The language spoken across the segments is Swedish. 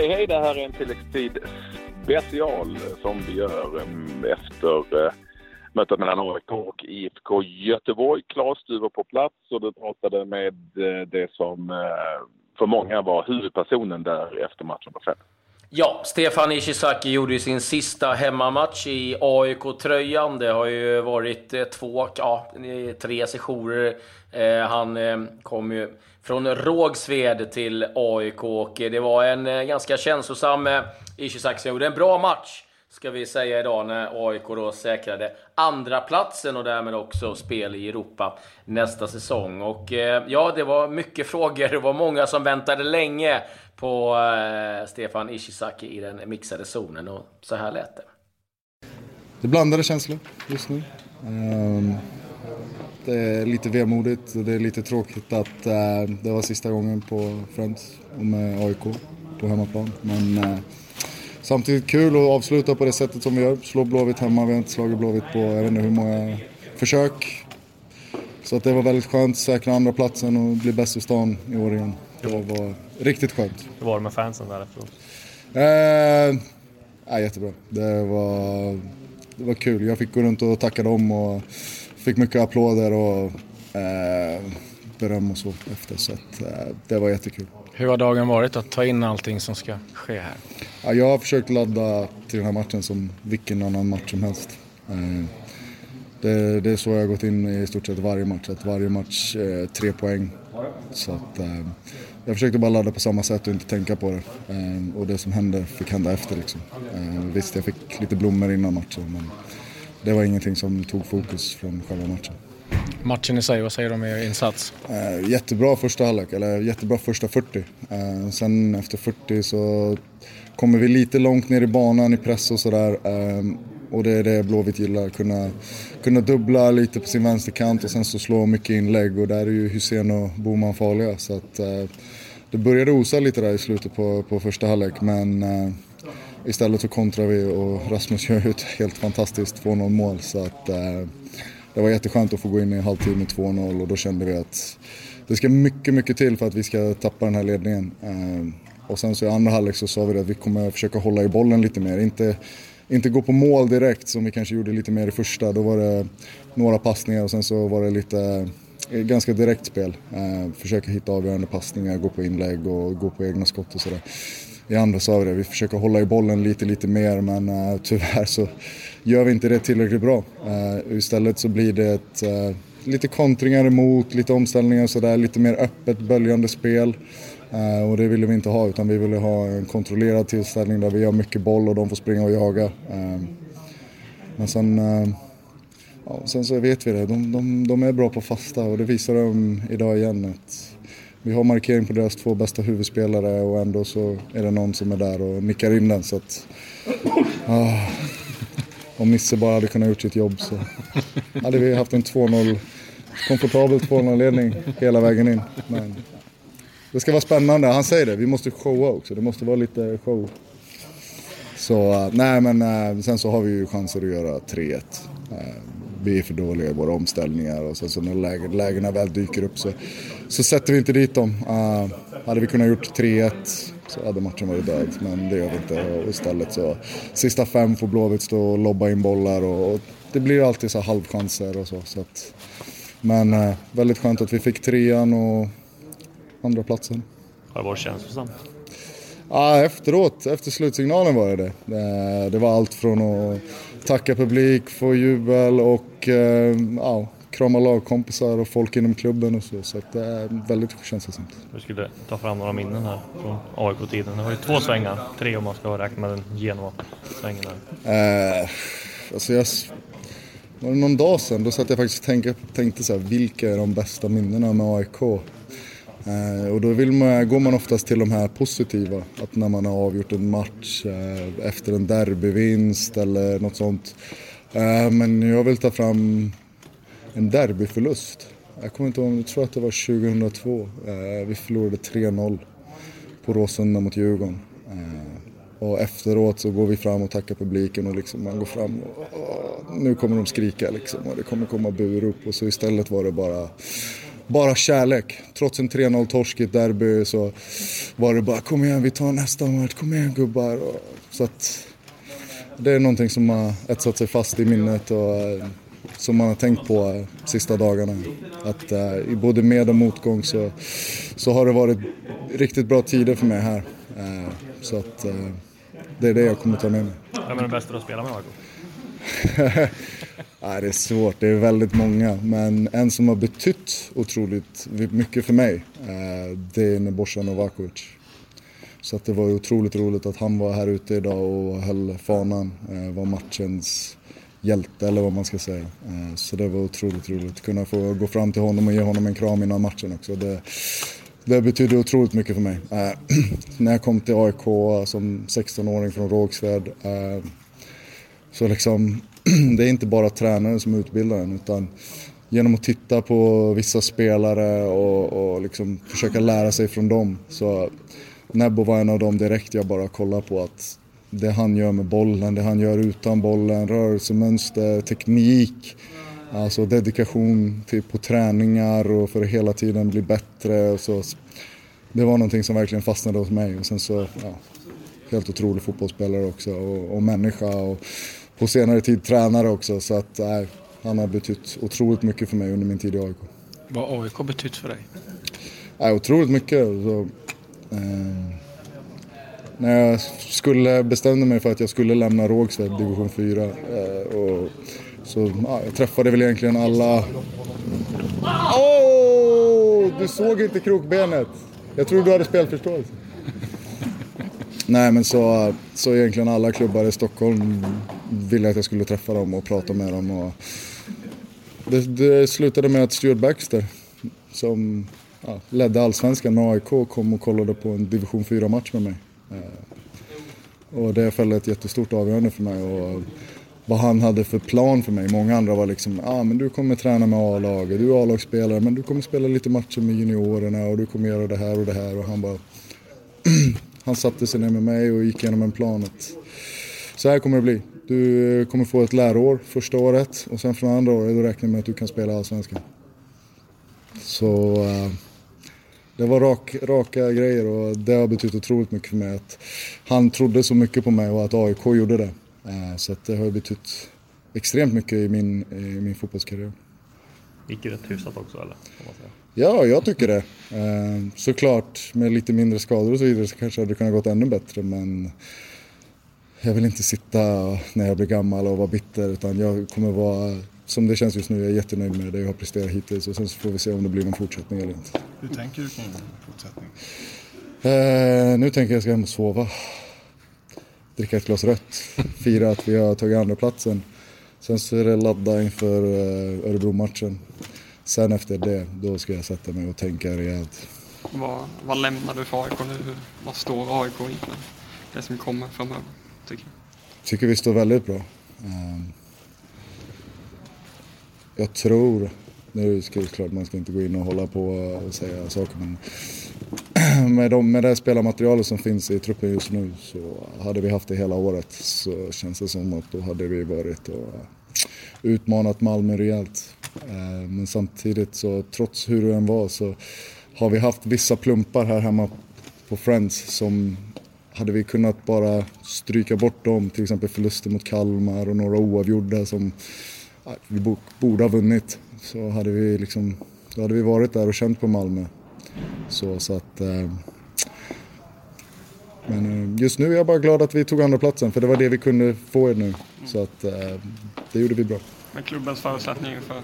Hej hej, det här är en tilläggstid special som vi gör efter eh, mötet mellan AIK och IFK Göteborg. Klas, du var på plats och du pratade med eh, det som eh, för många var huvudpersonen där efter matchen på fältet. Ja, Stefan Ishizaki gjorde ju sin sista hemmamatch i AIK-tröjan. Det har ju varit eh, två, ja, tre sessioner. Eh, han eh, kom ju från Rågsved till AIK och det var en ganska känslosam Ishizaki som gjorde en bra match ska vi säga idag när AIK då säkrade andra platsen och därmed också spel i Europa nästa säsong. Och ja, det var mycket frågor. Det var många som väntade länge på eh, Stefan Ishizaki i den mixade zonen och så här lät det. Det är blandade känslor just nu. Um, det är lite vemodigt och det är lite tråkigt att uh, det var sista gången på Friends och med AIK på hemmaplan. Men uh, samtidigt kul att avsluta på det sättet som vi gör. Slå Blåvitt hemma. Vi har inte slagit Blåvitt på jag vet inte hur många försök. Så att det var väldigt skönt, säkra andra platsen och bli bäst i stan i år igen. Det var riktigt skönt. Hur var det med fansen där efteråt? Eh, ja, jättebra. Det var, det var kul. Jag fick gå runt och tacka dem och fick mycket applåder och eh, beröm och så efter. Så att, eh, det var jättekul. Hur har dagen varit att ta in allting som ska ske här? Ja, jag har försökt ladda till den här matchen som vilken annan match som helst. Eh, det, det, är så jag har gått in i stort sett varje match. Att varje match eh, tre poäng. Så att, eh, jag försökte bara ladda på samma sätt och inte tänka på det. Eh, och det som hände fick hända efter liksom. Eh, visst, jag fick lite blommor innan matchen men det var ingenting som tog fokus från själva matchen. Matchen i sig, vad säger du om er insats? Eh, jättebra första halvlek, eller jättebra första 40. Eh, sen efter 40 så kommer vi lite långt ner i banan i press och sådär. Och det är det Blåvitt gillar, kunna, kunna dubbla lite på sin vänsterkant och sen så slå mycket inlägg och där är ju Hussein och Boman farliga. Så att, eh, det började osa lite där i slutet på, på första halvlek men eh, istället så kontrar vi och Rasmus gör ju ett helt fantastiskt 2-0 mål så att eh, det var jätteskönt att få gå in i halvtid med 2-0 och då kände vi att det ska mycket, mycket till för att vi ska tappa den här ledningen. Eh, och sen så i andra halvlek så sa vi att vi kommer försöka hålla i bollen lite mer. Inte inte gå på mål direkt som vi kanske gjorde lite mer i första. Då var det några passningar och sen så var det lite eh, ganska direkt spel. Eh, försöka hitta avgörande passningar, gå på inlägg och gå på egna skott och sådär. I andra sa vi det, vi försöker hålla i bollen lite, lite mer men uh, tyvärr så gör vi inte det tillräckligt bra. Uh, istället så blir det ett, uh, lite kontringar emot, lite omställningar och sådär, lite mer öppet, böljande spel. Eh, och det ville vi inte ha utan vi ville ha en kontrollerad tillställning där vi har mycket boll och de får springa och jaga. Ehm, men sen, eh, ja, sen så vet vi det, de, de, de, är bra på fasta och det visar de idag igen. Att vi har markering på deras två bästa huvudspelare och ändå så är det någon som är där och nickar in den. Så att, ah, om Nisse bara hade kunnat gjort sitt jobb så hade vi haft en 2-0, komfortabel 2-0-ledning hela vägen in. Men, det ska vara spännande. Han säger det, vi måste showa också. Det måste vara lite show. Så eh, nej men eh, sen så har vi ju chanser att göra 3-1. Eh, vi är för dåliga i våra omställningar och sen så när lägen, lägena väl dyker upp så, så sätter vi inte dit dem. hade vi kunnat gjort 3-1 så hade matchen varit död men det gör vi inte. Och istället så sista fem får Blåvitt stå och lobba in bollar och, och det blir alltid så halvchanser och så. så att, men väldigt skönt att vi fick trean och andra platsen. Har det varit känslosamt? Ja, efteråt, efter slutsignalen var det det. Det var allt från att tacka publik, få jubel och eh, ja, krama lagkompisar och folk inom klubben och så. Så det är väldigt känslosamt. Du skulle ta fram några minnen här från AIK-tiden. Det var ju två svängar, tre om man ska räkna med den Genua-svängen. Eh, alltså jag, var det någon dag sedan, då satt jag faktiskt och tänkte, tänkte så här, vilka är de bästa minnena med AIK? Eh, och då vill man, går man oftast till de här positiva. Att när man har avgjort en match eh, efter en derbyvinst eller något sånt. Eh, men jag vill ta fram en derbyförlust. Jag kommer inte ihåg, jag tror att det var 2002. vi förlorade 3-0 på Råsunda mot Djurgården. Och efteråt så går vi fram och tackar publiken och liksom man går fram och, och nu kommer de skrika liksom och det kommer komma burop och så istället var det bara bara kärlek. Trots en 3-0 torsk i ett derby så var det bara kom igen vi tar nästa match, kom igen gubbar. Så att det är någonting som har etsat sig fast i minnet och eh, som man har tänkt på eh, sista dagarna. Att uh, i både med och motgång så, så har det varit riktigt bra tider för mig här. Uh, så att uh, det är det jag kommer ta med mig. Vem är den bästa att spela med AIK? Nej, det är svårt, det är väldigt många. Men en som har betytt otroligt mycket för mig, eh, det är Nebojsa Novakovic. Så att det var otroligt roligt att han var här ute idag och höll fanan, eh, var matchens hjälte eller vad man ska säga. Eh, så det var otroligt roligt. att Kunna få gå fram till honom och ge honom en kram innan matchen också. Det, det betydde otroligt mycket för mig. När jag kom till AIK som 16-åring från Rågsved så liksom, det är inte bara tränaren som utbildar en utan genom att titta på vissa spelare och, och liksom försöka lära sig från dem. Så Nebbo var en av dem direkt jag bara kollade på att det han gör med bollen, det han gör utan bollen, rörelsemönster, teknik. Alltså dedikation till, på träningar och för att hela tiden bli bättre. Och så. Det var någonting som verkligen fastnade hos mig. Och sen så, ja, helt otrolig fotbollsspelare också och, och människa och på senare tid tränare också. Så att, nej, han har betytt otroligt mycket för mig under min tid i AIK. Vad har AIK betytt för dig? Nej, otroligt mycket. Så, eh, när jag skulle bestämde mig för att jag skulle lämna Rågsved, division 4. Eh, och så ja, jag träffade väl egentligen alla... Oh! Du såg inte krokbenet. Jag trodde du hade spelförståelse. Nej men så, så egentligen alla klubbar i Stockholm ville att jag skulle träffa dem och prata med dem. Och det, det slutade med att Stuart Baxter som ja, ledde allsvenskan med AIK kom och kollade på en division 4-match med mig. Eh, och det fällde ett jättestort avgörande för mig. Och vad han hade för plan för mig. Många andra var liksom, ja ah, men du kommer träna med A-laget, du är A-lagsspelare men du kommer spela lite matcher med juniorerna och du kommer göra det här och det här. Och han bara, han satte sig ner med mig och gick igenom en plan att så här kommer det bli. Du kommer få ett läroår första året och sen från andra året då räknar jag med att du kan spela Allsvenskan. Så uh, det var rak, raka grejer och det har betytt otroligt mycket för mig att han trodde så mycket på mig och att AIK gjorde det. Eh, så det har betytt extremt mycket i min, i min fotbollskarriär. Gick det rätt hyfsat också eller? Ja, jag tycker det. Eh, såklart med lite mindre skador och så vidare så kanske det hade kunnat gått ännu bättre men jag vill inte sitta när jag blir gammal och vara bitter utan jag kommer vara som det känns just nu, jag är jättenöjd med det jag har presterat hittills och sen så får vi se om det blir någon fortsättning eller inte. Hur tänker du kring fortsättning? Eh, nu tänker jag ska hem och sova. Dricka ett glas rött. Fira att vi har tagit andra platsen. Sen så är det ladda inför eh, Örebro-matchen. Sen efter det, då ska jag sätta mig och tänka rejält. Vad, vad lämnar du för AIK nu? Vad står AIK inför det som kommer framöver, tycker jag? tycker vi står väldigt bra. Ehm, jag tror, nu är det klart man ska inte gå in och hålla på och säga saker men med, de, med det spelarmaterialet som finns i truppen just nu så hade vi haft det hela året så känns det som att då hade vi varit och utmanat Malmö rejält. Ehm, men samtidigt så trots hur det än var så har vi haft vissa plumpar här hemma på Friends som hade vi kunnat bara stryka bort dem, till exempel förluster mot Kalmar och några oavgjorda som vi borde ha vunnit så hade vi liksom, då hade vi varit där och känt på Malmö. Så, så att, eh, men eh, just nu är jag bara glad att vi tog andra platsen för det var det vi kunde få nu. Så att eh, det gjorde vi bra. Men klubbens förutsättningar för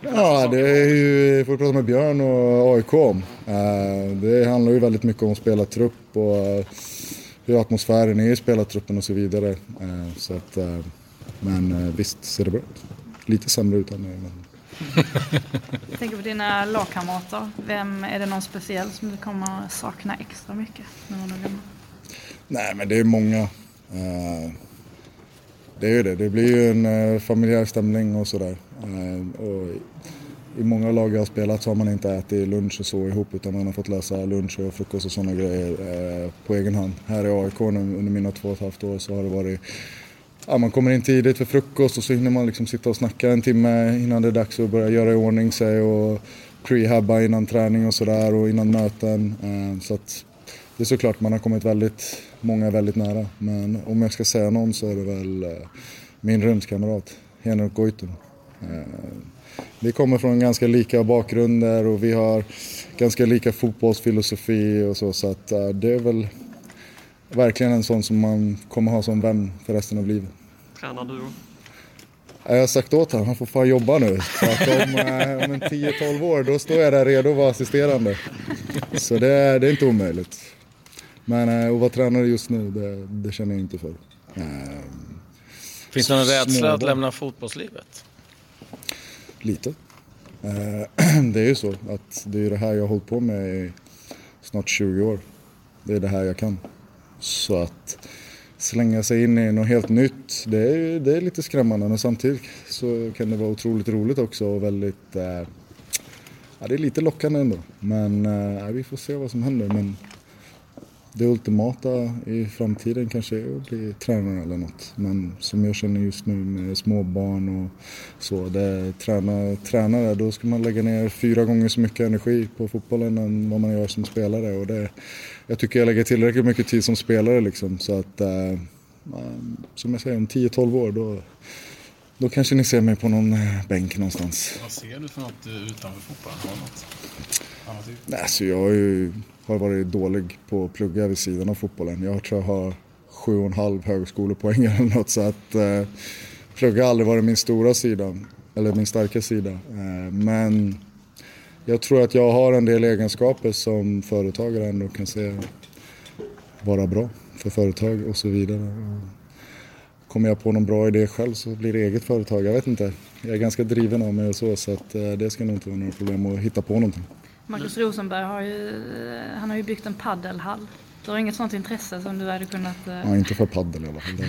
Ja, det är ju, får prata med Björn och AIK om. Det handlar ju väldigt mycket om spelartrupp och hur atmosfären är i spelartruppen och så vidare. Så att, men visst ser det bra ut lite sämre utan mig. Men... Jag tänker på dina lagkamrater. Vem, är det någon speciell som du kommer sakna extra mycket när du är Nej, men det är många. Det är ju det. Det blir ju en familjär stämning och sådär. I många lag jag har spelat så har man inte ätit lunch och så ihop utan man har fått lösa lunch och frukost och sådana grejer eh, på egen hand. Här i AIK under mina två och ett halvt år så har det varit ja, man kommer in tidigt för frukost och så hinner man liksom sitta och snacka en timme innan det är dags att börja göra i ordning sig och prehabba innan träning och sådär och innan möten. Eh, så att det är såklart man har kommit väldigt, många väldigt nära. Men om jag ska säga någon så är det väl eh, min rumskamrat Henrik Goitom. Vi kommer från ganska lika bakgrunder och vi har ganska lika fotbollsfilosofi och så. Så att det är väl verkligen en sån som man kommer ha som vän för resten av livet. Tränar du? Jag har sagt åt honom, han får fan jobba nu. För att om, eh, om en 10-12 år, då står jag där redo att vara assisterande. Så det, det är inte omöjligt. Men eh, att vara tränare just nu, det, det känner jag inte för. Finns det någon rädsla att lämna fotbollslivet? Lite. Eh, det är ju så att det är det här jag har hållit på med i snart 20 år. Det är det här jag kan. Så att slänga sig in i något helt nytt, det är, det är lite skrämmande. Men samtidigt så kan det vara otroligt roligt också och väldigt... Eh, ja, det är lite lockande ändå. Men ja, vi får se vad som händer. Men det ultimata i framtiden kanske är att bli tränare eller något. Men som jag känner just nu med småbarn och så, det, träna, tränare, då ska man lägga ner fyra gånger så mycket energi på fotbollen än vad man gör som spelare. Och det, jag tycker jag lägger tillräckligt mycket tid som spelare liksom, så att eh, som jag säger, om 10-12 år då, då kanske ni ser mig på någon eh, bänk någonstans. Vad ser du för något eh, utanför fotbollen? Har något annat? Nej, alltså jag har ju har varit dålig på att plugga vid sidan av fotbollen. Jag tror jag har sju och en halv högskolepoäng eller något så att eh, plugga har aldrig varit min stora sida, eller min starka sida. Eh, men jag tror att jag har en del egenskaper som företagare ändå kan se vara bra för företag och så vidare. Kommer jag på någon bra idé själv så blir det eget företag. Jag vet inte. Jag är ganska driven av mig och så, så att eh, det ska nog inte vara några problem att hitta på någonting. Marcus Rosenberg har ju, han har ju byggt en paddelhall. Du har inget sånt intresse som du hade kunnat... Uh... Ja, inte för paddel i alla fall.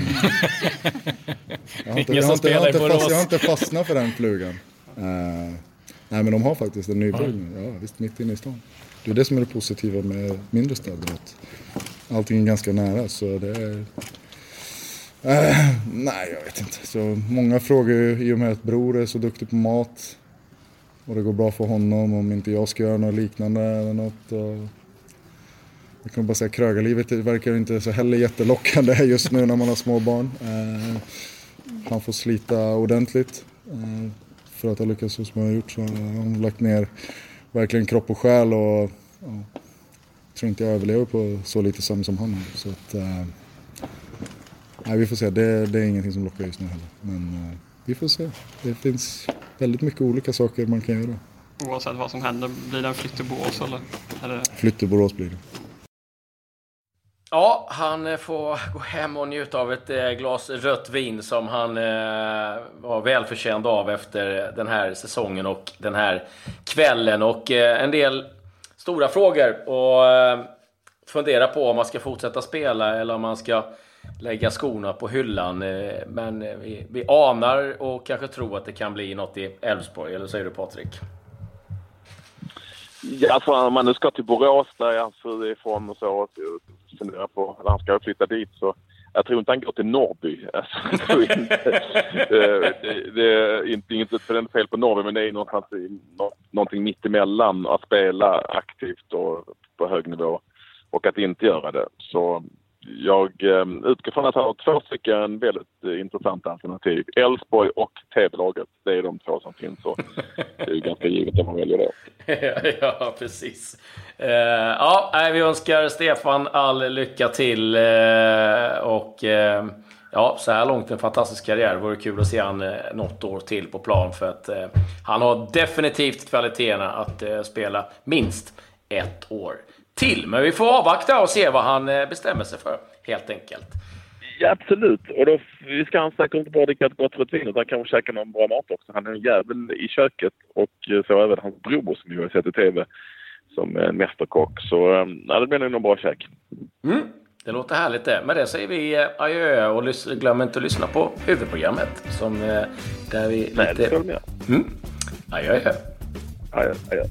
jag, har inte, jag, har inte, jag, har inte fast, jag har inte fastnat för den flugan. Uh, nej, men de har faktiskt en nybyggnad. Ja, visst, mitt inne i stan. Det är det som är det positiva med mindre städer. Att allting är ganska nära, så det är... Uh, nej, jag vet inte. Så många frågor i och med att bror är så duktig på mat och det går bra för honom om inte jag ska göra något liknande eller något. Och jag kan bara säga krögarlivet verkar inte så heller jättelockande just nu när man har små barn. Eh, han får slita ordentligt eh, för att ha lyckats så som han har gjort. Så han har lagt ner verkligen kropp och själ och jag tror inte jag överlever på så lite sömn som han har. Så att, eh, nej, vi får se, det, det, är ingenting som lockar just nu heller. Men eh, vi får se. Det finns väldigt mycket olika saker man kan göra. Oavsett vad som händer, blir det en flytt till Borås eller? eller? Flytt till Borås blir det. Ja, han får gå hem och njuta av ett eh, glas rött vin som han eh, var välförtjänt av efter den här säsongen och den här kvällen. Och eh, en del stora frågor och fundera på om man ska fortsätta spela eller om man ska lägga skorna på hyllan. Eh, men eh, vi, vi anar och kanske tror att det kan bli något i Elfsborg, eller säger du Patrik? Ja, för om man nu ska till Borås där hans alltså fru är ifrån och så, och funderar på, eller han ska flytta dit så jag tror inte han går till Norrby. Alltså, inte, det, det, är inte, inget för den fel på Norrby, men det är någonstans i, någonting mittemellan att spela aktivt och på hög nivå och att inte göra det. Så jag ehm, utgår från att han har två stycken väldigt eh, intressanta alternativ. Elfsborg och TV-laget. Det är de två som finns och det är ganska givet att man väljer det. ja, precis. Uh, ja, vi önskar Stefan all lycka till uh, och uh, ja, så här långt en fantastisk karriär. Det vore kul att se han något år till på plan för att han har definitivt kvaliteterna att spela minst ett år till. Men vi får avvakta och se vad han eh, bestämmer sig för, helt enkelt. Ja, absolut. Och då vi ska han säkert inte bara dricka ett gott rött vin utan kanske käka någon bra mat också. Han är en jävel i köket och eh, så även hans bror som vi har sett i TV som en mästerkock. Så eh, ja, det blir nog någon bra käk. Mm. Det låter härligt det. Med det säger vi adjö och glöm inte att lyssna på huvudprogrammet. Som, där vi Nej, lite... det ska de Mm. Adjö, adjö. Adjö, adjö.